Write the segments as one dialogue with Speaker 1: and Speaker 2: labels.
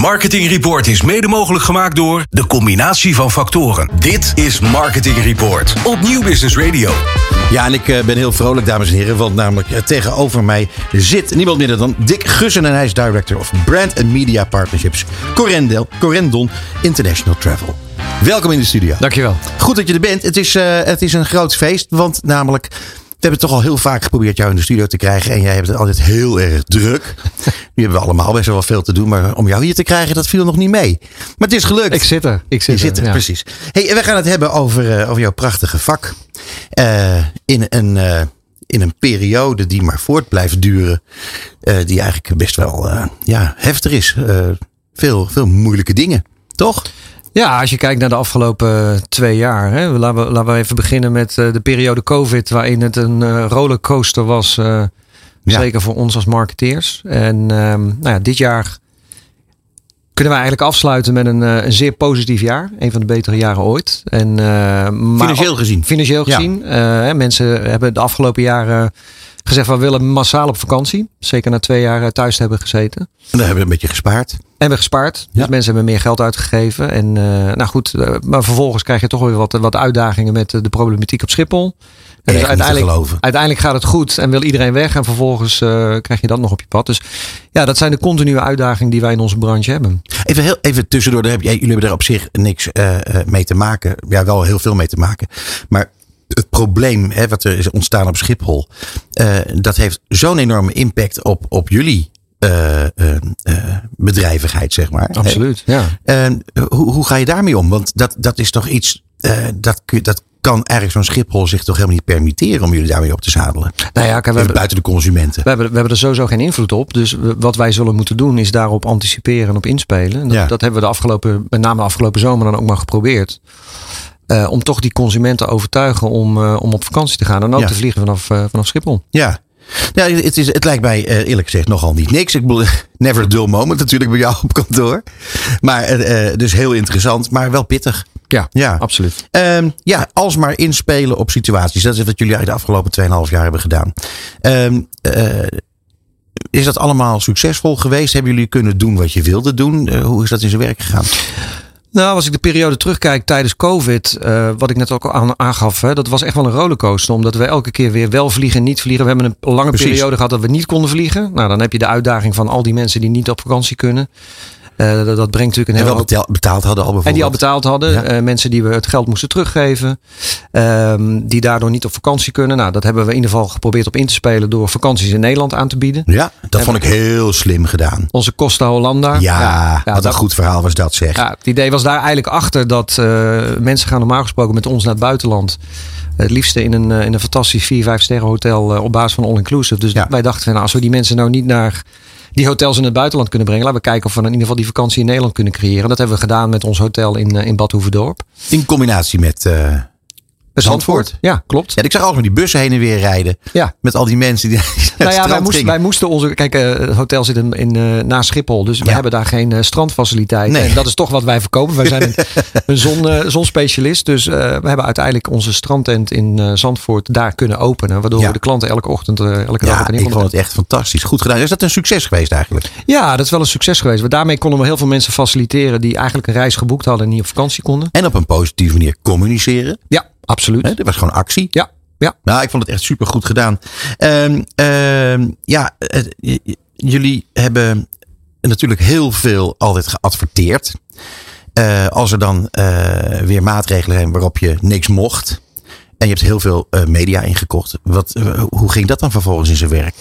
Speaker 1: Marketing Report is mede mogelijk gemaakt door de combinatie van factoren. Dit is Marketing Report op Nieuw Business Radio.
Speaker 2: Ja, en ik eh, ben heel vrolijk, dames en heren. Want namelijk eh, tegenover mij zit niemand minder dan Dick Gussen. En hij is Director of Brand and Media Partnerships. Corendel, Corendon International Travel. Welkom in de studio.
Speaker 3: Dankjewel.
Speaker 2: Goed dat je er bent. Het is, eh, het is een groot feest. Want namelijk, we hebben toch al heel vaak geprobeerd jou in de studio te krijgen. En jij hebt het altijd heel erg druk. Nu hebben we allemaal best wel veel te doen. Maar om jou hier te krijgen, dat viel nog niet mee. Maar het is gelukt.
Speaker 3: Ik zit er. Ik zit
Speaker 2: Je zit er,
Speaker 3: ja.
Speaker 2: precies. Hey, en we gaan het hebben over, eh, over jouw prachtige vak. Eh, in, een, eh, in een periode die maar voort blijft duren. die eigenlijk best wel ja, heftig is. Veel, veel moeilijke dingen. Toch?
Speaker 3: Ja, als je kijkt naar de afgelopen twee jaar. Hè, laten, we, laten we even beginnen met eh, de periode COVID. Waarin het een eh, rollercoaster was. eh,
Speaker 2: Ja.
Speaker 3: Zeker voor ons als marketeers. En ehm, nou ja, dit jaar kunnen we eigenlijk afsluiten met een, eh, een zeer positief jaar. Een van de betere jaren ooit. En, eh, maar
Speaker 2: Financieel gezien.
Speaker 3: Financieel gezien. eh, hè, mensen hebben de afgelopen jaren gezegd... we willen massaal op vakantie. Zeker na twee jaar eh, thuis te hebben gezeten.
Speaker 2: En daar hebben we een beetje gespaard.
Speaker 3: En we gespaard. Dus mensen hebben meer geld uitgegeven. En eh, nou goed, eh, maar vervolgens krijg je toch weer wat, wat uitdagingen met eh, de problematiek op Schiphol. En
Speaker 2: te geloven.
Speaker 3: uiteindelijk gaat het goed en wil iedereen weg. En vervolgens krijg je dat nog op je pad. Dus ja, dat zijn de continue uitdagingen die wij in onze branche hebben.
Speaker 2: Even, heel, even tussendoor. Daar heb jij, jullie hebben er op zich niks mee te maken. Ja, wel heel veel mee te maken. Maar het probleem hè, wat er is ontstaan op Schiphol. dat heeft zo'n enorme impact op, op jullie eh, eh, eh, bedrijvigheid, zeg maar.
Speaker 3: Absoluut. Ja.
Speaker 2: Hoe, hoe ga je daarmee om? Want dat, dat is toch iets. eh, dat, dat kan eigenlijk zo'n Schiphol zich toch helemaal niet permitteren om jullie daarmee op te zadelen.
Speaker 3: Nou ja, kijk, we hebben,
Speaker 2: buiten de consumenten.
Speaker 3: we, hebben, we hebben er sowieso geen invloed op. Dus wat wij zullen moeten doen is daarop anticiperen en op inspelen. En dat,
Speaker 2: Ja.
Speaker 3: dat hebben we de afgelopen, met name de afgelopen zomer dan ook maar geprobeerd. Om toch die consumenten te overtuigen om, om op vakantie te gaan. En ook
Speaker 2: Ja.
Speaker 3: te vliegen vanaf, vanaf Schiphol.
Speaker 2: Ja. Ja, het, is, het lijkt mij eh, eerlijk gezegd nogal niet niks. Ik bedoel, never a dull moment natuurlijk bij jou op kantoor. Maar eh, eh, dus heel interessant, maar wel pittig.
Speaker 3: Ja,
Speaker 2: Ja.
Speaker 3: absoluut.
Speaker 2: Ehm, ja, alsmaar inspelen op situaties. Dat is wat jullie eigenlijk de afgelopen 2,5 jaar hebben gedaan. Ehm, eh, is dat allemaal succesvol geweest? Hebben jullie kunnen doen wat je wilde doen? Hoe is dat in zijn werk gegaan?
Speaker 3: Nou, als ik de periode terugkijk tijdens COVID, eh, wat ik net ook al aan, aangaf, hè, dat was echt wel een rollercoaster. Omdat we elke keer weer wel vliegen, niet vliegen. We hebben een lange
Speaker 2: Precies.
Speaker 3: periode gehad dat we niet konden vliegen. Nou, dan heb je de uitdaging van al die mensen die niet op vakantie kunnen. Eh, dat, dat brengt natuurlijk een
Speaker 2: En
Speaker 3: heel
Speaker 2: wel
Speaker 3: hoop-
Speaker 2: betaald, betaald hadden al.
Speaker 3: En die al betaald hadden.
Speaker 2: Ja.
Speaker 3: Eh, mensen die we het geld moesten teruggeven. ehm, die daardoor niet op vakantie kunnen. Nou, dat hebben we in ieder geval geprobeerd op in te spelen door vakanties in Nederland aan te bieden.
Speaker 2: Ja, dat vond ik heel slim gedaan.
Speaker 3: Onze Costa Hollanda.
Speaker 2: Ja, wat een
Speaker 3: dat-
Speaker 2: goed verhaal was dat zeg.
Speaker 3: Ja, het idee was daar eigenlijk achter dat eh, mensen gaan normaal gesproken met ons naar het buitenland. Het liefste in een, in een fantastisch 4, 5 sterren hotel op basis van all-inclusive. Dus
Speaker 2: Ja.
Speaker 3: wij dachten nou, als we die mensen nou niet naar die hotels in het buitenland kunnen brengen. Laten we kijken of we in ieder geval die vakantie in Nederland kunnen creëren. Dat hebben we gedaan met ons hotel in, eh, in Bad.
Speaker 2: In combinatie met... Zandvoort.
Speaker 3: Ja, klopt.
Speaker 2: ja, ik zag altijd die bussen heen en weer rijden.
Speaker 3: Ja.
Speaker 2: Met al die mensen die
Speaker 3: Nou ja, wij moesten, wij moesten onze. Kijk, eh, het hotel zit in, in, eh, naast Schiphol. Dus we hebben daar geen eh, strandfaciliteit.
Speaker 2: Nee.
Speaker 3: En dat is toch wat wij verkopen. Wij zijn een, een zon, zonspecialist. Dus we hebben uiteindelijk onze strandtent in Zandvoort daar kunnen openen. Waardoor
Speaker 2: Ja.
Speaker 3: we de klanten elke ochtend, elke dag
Speaker 2: Ja, ik vond het echt fantastisch. Goed gedaan. Is dat een succes geweest eigenlijk?
Speaker 3: Ja, dat is wel een succes geweest. Want daarmee konden we heel veel mensen faciliteren die eigenlijk een reis geboekt hadden en niet op vakantie konden.
Speaker 2: En op een positieve manier communiceren.
Speaker 3: Ja, absoluut.
Speaker 2: Hè, Dat was gewoon actie.
Speaker 3: Ja, ja.
Speaker 2: Nou, ik vond het echt super goed gedaan. Ehm, ehm, ja, jullie hebben natuurlijk heel veel altijd geadverteerd. Eh, als er dan eh, weer maatregelen zijn waarop je niks mocht. En je hebt heel veel eh, media ingekocht. Wat, hoe ging dat dan vervolgens in zijn werk?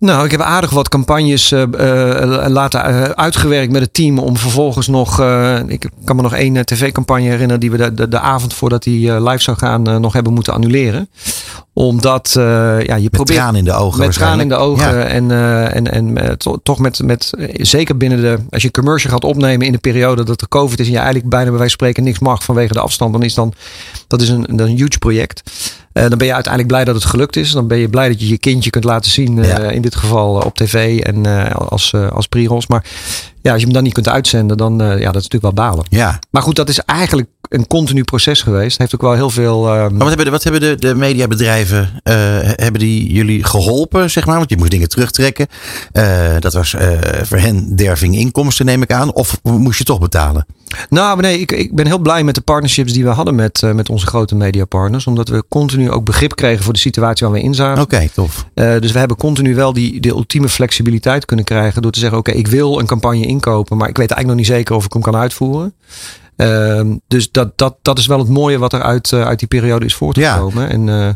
Speaker 3: Nou, ik heb aardig wat campagnes eh, laten uitgewerkt met het team. Om vervolgens nog. ik kan me nog één tv-campagne herinneren. die we de, de, de avond voordat die live zou gaan. nog hebben moeten annuleren. Omdat ja, je
Speaker 2: Met
Speaker 3: probeert.
Speaker 2: tranen in de ogen
Speaker 3: Met tranen in de ogen. En, en, en to- toch met, met. Zeker binnen de. Als je een commercial gaat opnemen in de periode dat er COVID is. en je eigenlijk bijna bij wijze van spreken niks mag vanwege de afstand. dan is dan. Dat is een, een huge project. Eh, dan ben je uiteindelijk blij dat het gelukt is. Dan ben je blij dat je je kindje kunt laten zien. eh,
Speaker 2: Ja.
Speaker 3: in dit geval eh, op tv en als, als pre-rolls. Maar ja, als je hem dan niet kunt uitzenden, dan ja, dat is natuurlijk wel balen.
Speaker 2: Ja,
Speaker 3: Maar goed, dat is eigenlijk een continu proces geweest. Heeft ook wel heel veel.
Speaker 2: Maar wat hebben de, wat hebben de, de mediabedrijven, hebben die jullie geholpen, zeg maar? Want je moest dingen terugtrekken. Dat was voor hen derving inkomsten, neem ik aan. Of moest je toch betalen?
Speaker 3: Nou, nee, ik, ik ben heel blij met de partnerships die we hadden met, eh, met onze grote mediapartners. Omdat we continu ook begrip kregen voor de situatie waar we in zaten.
Speaker 2: Oké, tof.
Speaker 3: Eh, dus we hebben continu wel die, de ultieme flexibiliteit kunnen krijgen. Door te zeggen, oké, ik wil een campagne inkopen. Maar ik weet eigenlijk nog niet zeker of ik hem kan uitvoeren. Ehm, dus dat, dat, dat is wel het mooie wat er uit, eh, uit die periode is voortgekomen. En eh,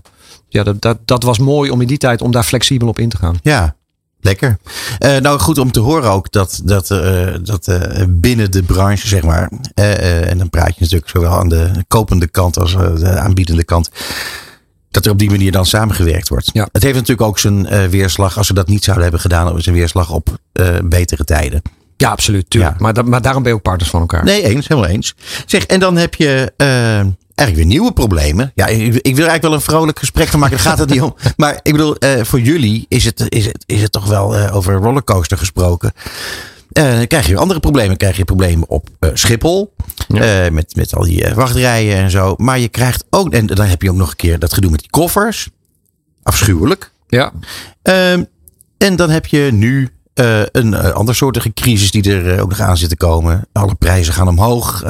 Speaker 3: ja, dat, dat, dat was mooi om in die tijd om daar flexibel op in te gaan.
Speaker 2: Ja, lekker. Eh, nou, goed om te horen ook dat, dat, eh, dat eh, binnen de branche, zeg maar. en dan praat je natuurlijk zowel aan de kopende kant als de aanbiedende kant. Dat er op die manier dan samengewerkt wordt.
Speaker 3: Ja.
Speaker 2: Het heeft natuurlijk ook zijn weerslag, als ze dat niet zouden hebben gedaan, zijn weerslag op betere tijden.
Speaker 3: Ja, absoluut. Tuurlijk.
Speaker 2: Ja.
Speaker 3: Maar, da- maar daarom ben je ook partners van elkaar.
Speaker 2: Nee, eens, helemaal eens. Zeg, en dan heb je eigenlijk weer nieuwe problemen. Ja, ik, ik wil eigenlijk wel een vrolijk gesprek van maken, daar gaat het niet om. Maar ik bedoel, eh, voor jullie is het, is het, is het toch wel eh, over rollercoaster gesproken. Eh, dan krijg je andere problemen. Krijg je problemen op Schiphol.
Speaker 3: Ja.
Speaker 2: met, met al die wachtrijen en zo. Maar je krijgt ook, en dan heb je ook nog een keer dat gedoe met die koffers. Afschuwelijk.
Speaker 3: Ja.
Speaker 2: Ehm, en dan heb je nu eh, een uh, andersoortige crisis die er uh, ook nog aan zit te komen. Alle prijzen gaan omhoog.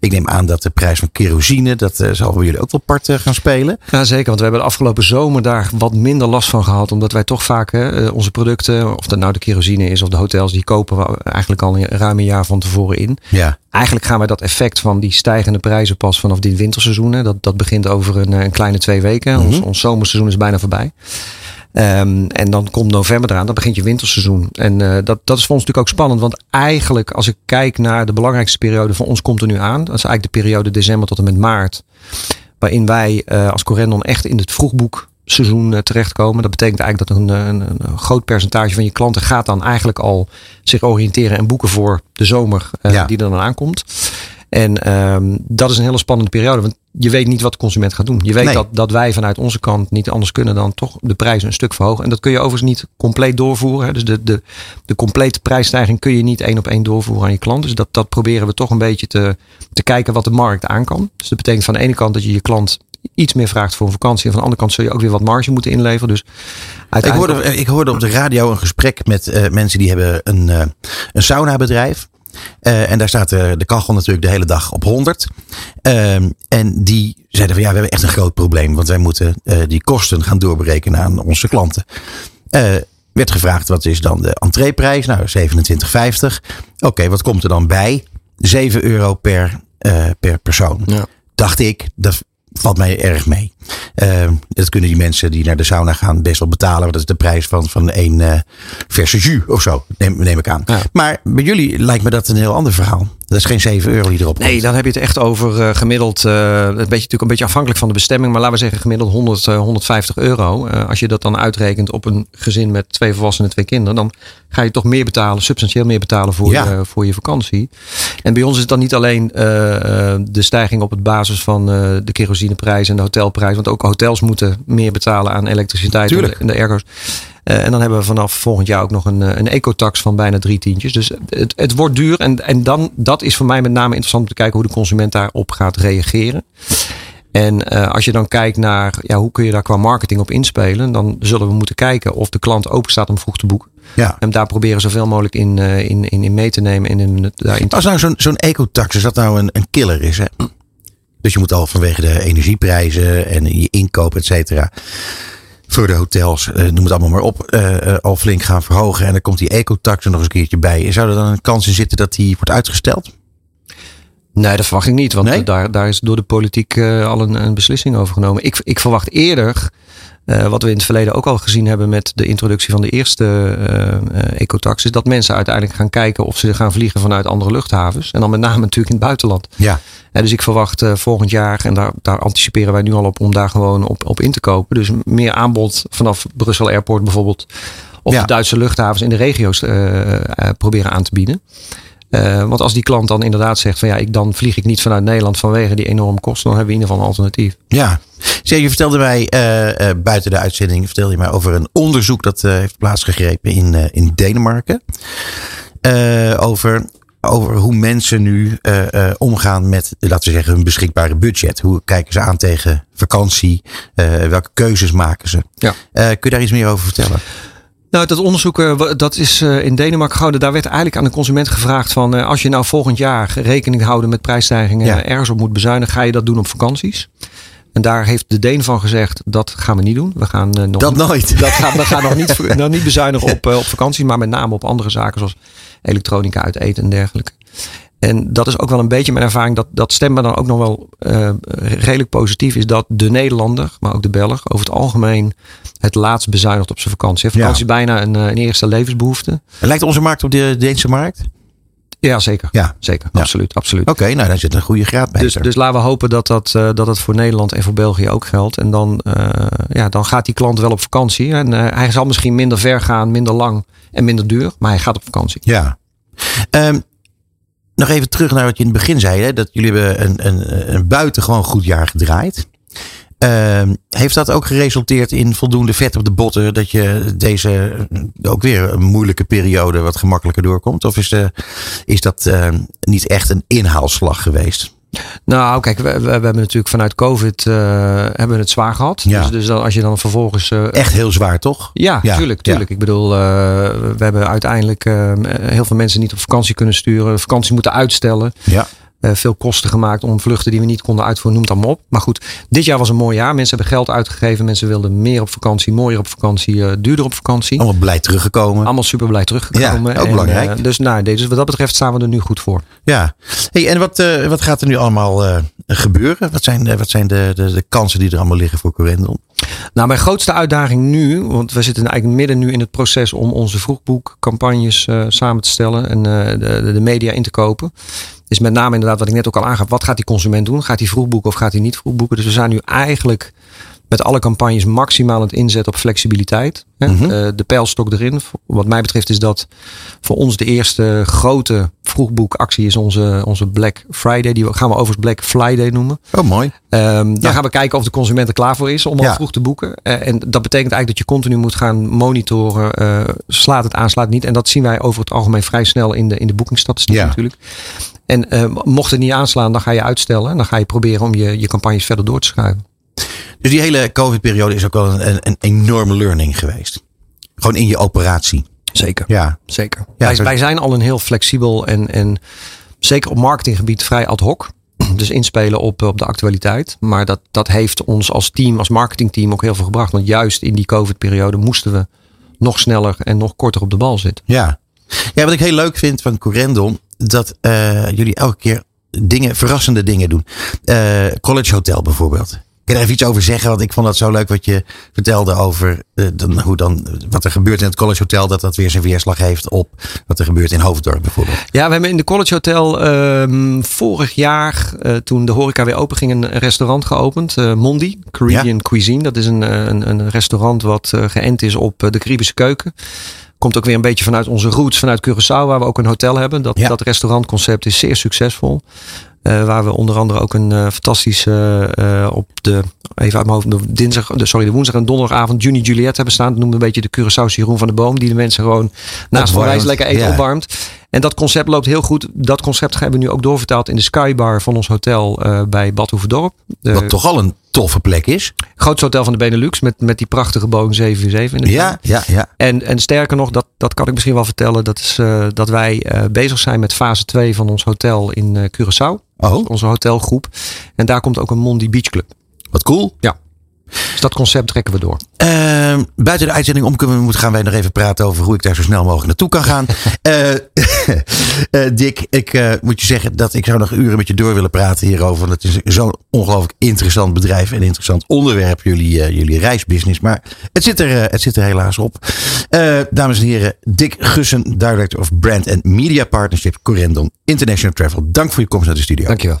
Speaker 2: Ik neem aan dat de prijs van kerosine, dat zal bij jullie ook wel part gaan spelen.
Speaker 3: Ja, zeker. Want we hebben de afgelopen zomer daar wat minder last van gehad. Omdat wij toch vaak onze producten, of dat nou de kerosine is of de hotels, die kopen we eigenlijk al een ruim een jaar van tevoren in.
Speaker 2: Ja.
Speaker 3: Eigenlijk gaan wij dat effect van die stijgende prijzen pas vanaf dit winterseizoen. Hè. Dat, dat begint over een, een kleine twee weken. Mm -hmm. ons, ons zomerseizoen is bijna voorbij. Um, en dan komt november eraan, dan begint je winterseizoen. En uh, dat, dat is voor ons natuurlijk ook spannend. Want eigenlijk, als ik kijk naar de belangrijkste periode van ons, komt er nu aan. Dat is eigenlijk de periode december tot en met maart. Waarin wij uh, als Corendon echt in het vroegboekseizoen uh, terechtkomen. Dat betekent eigenlijk dat een, een, een, groot percentage van je klanten gaat dan eigenlijk al zich oriënteren en boeken voor de zomer ja. die er dan aankomt. En um, dat is een hele spannende periode. Want je weet niet wat de consument gaat doen. Je weet nee. dat, dat wij vanuit onze kant niet anders kunnen dan toch de prijzen een stuk verhogen. En dat kun je overigens niet compleet doorvoeren. Hè. Dus de, de, de complete prijsstijging kun je niet één op één doorvoeren aan je klant. Dus dat, dat proberen we toch een beetje te, te kijken wat de markt aan kan. Dus dat betekent van de ene kant dat je je klant iets meer vraagt voor een vakantie. En van de andere kant zul je ook weer wat marge moeten inleveren. Dus
Speaker 2: ik, hoorde, ik hoorde op de radio een gesprek met uh, mensen die hebben een, uh, een sauna bedrijf. Uh, en daar staat uh, de kachel natuurlijk de hele dag op 100. Uh, en die zeiden van ja, we hebben echt een groot probleem. Want wij moeten uh, die kosten gaan doorberekenen aan onze klanten. werd gevraagd wat is dan de entreeprijs? Nou, 27,50. Oké, okay, wat komt er dan bij? 7 euro per, per persoon. Ja. Dacht ik, dat valt mij erg mee. Uh, dat kunnen die mensen die naar de sauna gaan best wel betalen. Want dat is de prijs van, van één uh, verse jus of zo, neem, neem ik aan. Ja. Maar bij jullie lijkt me dat een heel ander verhaal. Dat is geen 7 euro die erop komt.
Speaker 3: Nee, dan heb je het echt over uh, gemiddeld, uh, een beetje, natuurlijk een beetje afhankelijk van de bestemming. Maar laten we zeggen gemiddeld 100, 150 euro. Uh, als je dat dan uitrekent op een gezin met twee volwassenen en twee kinderen. Dan ga je toch meer betalen, substantieel meer betalen voor, ja. je, voor je vakantie. En bij ons is het dan niet alleen de stijging op het basis van de kerosineprijs en de hotelprijs. Want ook hotels moeten meer betalen aan elektriciteit
Speaker 2: Tuurlijk.
Speaker 3: en de, de ergos. Uh, en dan hebben we vanaf volgend jaar ook nog een, een ecotax van bijna drie tientjes. Dus het, het wordt duur. En, en dan, dat is voor mij met name interessant om te kijken hoe de consument daarop gaat reageren. En uh, als je dan kijkt naar ja, hoe kun je daar qua marketing op inspelen, dan zullen we moeten kijken of de klant open staat om vroeg te boeken.
Speaker 2: Ja.
Speaker 3: En daar proberen zoveel mogelijk in, uh, in, in, in mee te nemen. En in, daarin.
Speaker 2: Als nou zo'n zo'n ecotax, als dat nou een, een killer is, hè? Dus je moet al vanwege de energieprijzen en je inkoop, et cetera voor de hotels, uh, noem het allemaal maar op, uh, uh, al flink gaan verhogen. En dan komt die ecotax er nog eens een keertje bij. Zou er dan een kans in zitten dat die wordt uitgesteld?
Speaker 3: Nee, dat verwacht ik niet. Want nee? daar, daar is door de politiek al een, een, beslissing over genomen. Ik, ik verwacht eerder, wat we in het verleden ook al gezien hebben met de introductie van de eerste ecotax, is dat mensen uiteindelijk gaan kijken of ze gaan vliegen vanuit andere luchthavens. En dan met name natuurlijk in het buitenland.
Speaker 2: Ja.
Speaker 3: Dus ik verwacht uh, volgend jaar, en daar, daar anticiperen wij nu al op, om daar gewoon op, op in te kopen. Dus meer aanbod vanaf Brussel Airport bijvoorbeeld. Of ja. de Duitse luchthavens in de regio's uh, uh, proberen aan te bieden. Want als die klant dan inderdaad zegt van ja, ik, dan vlieg ik niet vanuit Nederland vanwege die enorme kosten, dan hebben we in ieder geval een alternatief.
Speaker 2: Ja, Zeg, je vertelde mij buiten de uitzending, vertelde je mij over een onderzoek dat heeft plaatsgegrepen in, in Denemarken. over over hoe mensen nu omgaan met, laten we zeggen, hun beschikbare budget. Hoe kijken ze aan tegen vakantie? welke keuzes maken ze? Ja. kun je daar iets meer over vertellen?
Speaker 3: Nou, dat onderzoek dat is in Denemarken gehouden. Daar werd eigenlijk aan de consument gevraagd van als je nou volgend jaar rekening houden met prijsstijgingen ergens op moet bezuinigen, ga je dat doen op vakanties? En daar heeft de Deen van gezegd, dat gaan we niet doen. We gaan, uh, nog
Speaker 2: dat nooit.
Speaker 3: Dat gaan, we gaan nog, niet, nog niet bezuinigen op, uh, op vakantie, maar met name op andere zaken zoals elektronica uit eten en dergelijke. En dat is ook wel een beetje mijn ervaring. Dat, dat stemmen dan ook nog wel uh, redelijk positief is. Dat de Nederlander, maar ook de Belg, over het algemeen het laatst bezuinigt op zijn vakantie. Vakantie is bijna een, een eerste levensbehoefte.
Speaker 2: En lijkt onze markt op de Deense markt?
Speaker 3: Ja, zeker. Ja. Zeker, absoluut. absoluut.
Speaker 2: Oké, nou daar zit een goede graad bij.
Speaker 3: Dus, dus laten we hopen dat dat, uh, dat het voor Nederland en voor België ook geldt. En dan, uh, ja, dan gaat die klant wel op vakantie. En hij zal misschien minder ver gaan, minder lang en minder duur. Maar hij gaat op vakantie.
Speaker 2: Ja. Um, nog even terug naar wat je in het begin zei. Hè, dat jullie hebben een, een, een buitengewoon goed jaar gedraaid. Uh, heeft dat ook geresulteerd in voldoende vet op de botten? Dat je deze ook weer een moeilijke periode wat gemakkelijker doorkomt? Of is, de, is dat uh, niet echt een inhaalslag geweest?
Speaker 3: Nou, kijk, we, we, hebben natuurlijk vanuit COVID uh, hebben we het zwaar gehad. Ja. Dus, dus dan, als je dan vervolgens. Uh,
Speaker 2: Echt heel zwaar, toch?
Speaker 3: Ja, ja tuurlijk. tuurlijk. Ja. Ik bedoel, uh, we hebben uiteindelijk heel veel mensen niet op vakantie kunnen sturen, vakantie moeten uitstellen. Ja. Uh, veel kosten gemaakt om vluchten die we niet konden uitvoeren, noem het allemaal op. Maar goed, dit jaar was een mooi jaar. Mensen hebben geld uitgegeven. Mensen wilden meer op vakantie, mooier op vakantie, uh, duurder op vakantie.
Speaker 2: Allemaal blij teruggekomen.
Speaker 3: Allemaal super blij teruggekomen.
Speaker 2: Ja, ook en, belangrijk.
Speaker 3: Uh, dus, nou, dus wat dat betreft staan we er nu goed voor.
Speaker 2: Ja. Hey, en wat, wat gaat er nu allemaal gebeuren? Wat zijn, wat zijn de, de, de, kansen die er allemaal liggen voor Corendon?
Speaker 3: Nou, mijn grootste uitdaging nu, want we zitten eigenlijk midden nu in het proces om onze vroegboekcampagnes samen te stellen en de, de media in te kopen is met name inderdaad wat ik net ook al aangaf. Wat gaat die consument doen? Gaat hij vroeg boeken of gaat hij niet vroeg boeken? Dus we zijn nu eigenlijk met alle campagnes maximaal het inzetten op flexibiliteit. Mm -hmm. uh, de pijlstok erin. Wat mij betreft is dat voor ons de eerste grote vroegboekactie is onze, onze Black Friday. Die gaan we overigens Black Friday noemen.
Speaker 2: Oh, mooi.
Speaker 3: Um, dan gaan we kijken of de consument er klaar voor is om ja. al vroeg te boeken. Uh, en dat betekent eigenlijk dat je continu moet gaan monitoren. Uh, slaat het aan, slaat het niet. En dat zien wij over het algemeen vrij snel in de, in de boekingsstatistiek ja. natuurlijk. En mocht het niet aanslaan, dan ga je uitstellen. En dan ga je proberen om je, je campagnes verder door te schuiven.
Speaker 2: Dus die hele COVID-periode is ook wel een, een, enorme learning geweest. Gewoon in je operatie.
Speaker 3: Zeker. Ja. Zeker. Ja, wij, wij zijn al een heel flexibel en, en zeker op marketinggebied vrij ad hoc. Dus inspelen op, op de actualiteit. Maar dat, dat heeft ons als team, als marketingteam ook heel veel gebracht. Want juist in die COVID-periode moesten we nog sneller en nog korter op de bal zitten.
Speaker 2: Ja. Ja, wat ik heel leuk vind van Corendon, dat uh, jullie elke keer dingen, verrassende dingen doen. Uh, College Hotel bijvoorbeeld. Kun je er even iets over zeggen? Want ik vond dat zo leuk wat je vertelde over uh, dan, hoe dan, wat er gebeurt in het College Hotel. Dat dat weer zijn weerslag heeft op wat er gebeurt in Hoofddorp bijvoorbeeld.
Speaker 3: Ja, we hebben in de College Hotel uh, vorig jaar, uh, toen de horeca weer open ging, een restaurant geopend. Mondi, Caribbean ja. Cuisine. Dat is een, een, een restaurant wat geënt is op de Caribische keuken. Komt ook weer een beetje vanuit onze roots, vanuit Curaçao, waar we ook een hotel hebben. Dat, ja. dat restaurantconcept is zeer succesvol. Uh, waar we onder andere ook een uh, fantastische uh, op de even uit mijn hoofd de dinsdag, de, sorry, de woensdag en donderdagavond Juni Juliet hebben staan. Dat noemde een beetje de Curaçao Jeroen van de Boom, die de mensen gewoon naast van reis lekker eten opwarmt. En dat concept loopt heel goed. Dat concept hebben we nu ook doorvertaald in de Skybar van ons hotel bij Bad Hoeverdorp.
Speaker 2: Wat toch al een toffe plek is.
Speaker 3: Grootste hotel van de Benelux met, met die prachtige Boeing 747 in de
Speaker 2: ja, ja, ja.
Speaker 3: En, en sterker nog, dat, dat kan ik misschien wel vertellen. Dat is dat wij bezig zijn met fase 2 van ons hotel in Curaçao.
Speaker 2: Oh.
Speaker 3: Onze hotelgroep. En daar komt ook een Mondi Beach Club.
Speaker 2: Wat cool.
Speaker 3: Ja. Dus dat concept trekken we door.
Speaker 2: Uh, buiten de uitzending om kunnen we, gaan wij nog even praten over hoe ik daar zo snel mogelijk naartoe kan gaan. uh, uh, Dick, ik moet je zeggen dat ik zou nog uren met je door willen praten hierover. Want het is zo'n ongelooflijk interessant bedrijf en interessant onderwerp, jullie, jullie reisbusiness. Maar het zit er, het zit er helaas op. dames en heren, Dick Gussen, Director of Brand and Media Partnership, Corendon International Travel. Dank voor je komst naar de studio.
Speaker 3: Dankjewel.